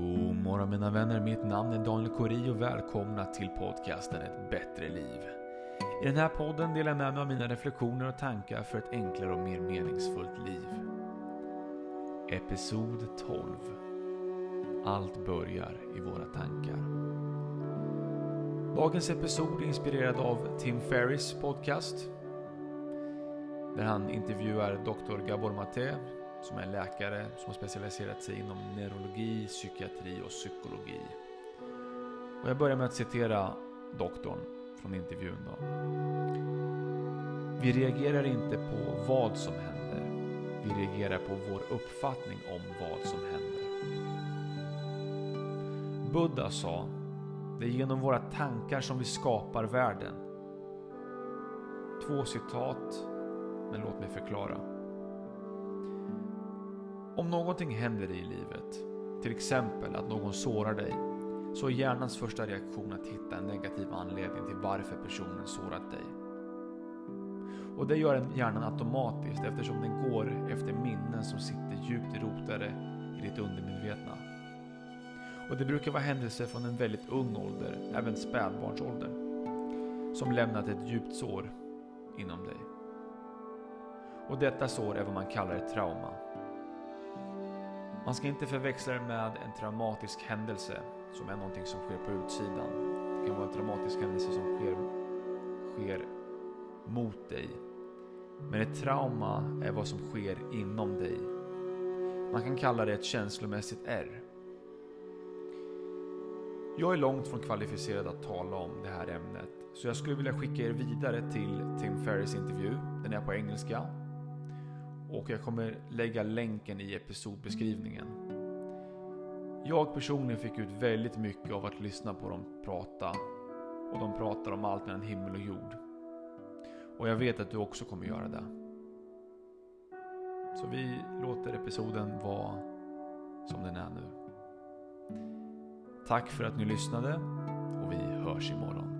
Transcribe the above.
morgon mina vänner, mitt namn är Daniel Kori och välkomna till podcasten Ett bättre liv. I den här podden delar jag med mig av mina reflektioner och tankar för ett enklare och mer meningsfullt liv. Episod 12 Allt börjar i våra tankar. Dagens episod är inspirerad av Tim Ferris podcast där han intervjuar Dr. Gabor Maté som är läkare som har specialiserat sig inom neurologi, psykiatri och psykologi. Och jag börjar med att citera doktorn från intervjun. Då. Vi reagerar inte på vad som händer. Vi reagerar på vår uppfattning om vad som händer. Buddha sa, det är genom våra tankar som vi skapar världen. Två citat, men låt mig förklara. Om någonting händer dig i livet, till exempel att någon sårar dig, så är hjärnans första reaktion att hitta en negativ anledning till varför personen sårat dig. Och det gör hjärnan automatiskt eftersom den går efter minnen som sitter djupt rotade i ditt undermedvetna. Och det brukar vara händelser från en väldigt ung ålder, även spädbarnsålder, som lämnat ett djupt sår inom dig. Och detta sår är vad man kallar ett trauma. Man ska inte förväxla det med en traumatisk händelse som är någonting som sker på utsidan. Det kan vara en traumatisk händelse som sker, sker mot dig. Men ett trauma är vad som sker inom dig. Man kan kalla det ett känslomässigt R. Jag är långt från kvalificerad att tala om det här ämnet, så jag skulle vilja skicka er vidare till Tim Ferris intervju. Den är på engelska och jag kommer lägga länken i episodbeskrivningen. Jag personligen fick ut väldigt mycket av att lyssna på dem prata och de pratar om allt mellan himmel och jord. Och jag vet att du också kommer göra det. Så vi låter episoden vara som den är nu. Tack för att ni lyssnade och vi hörs imorgon.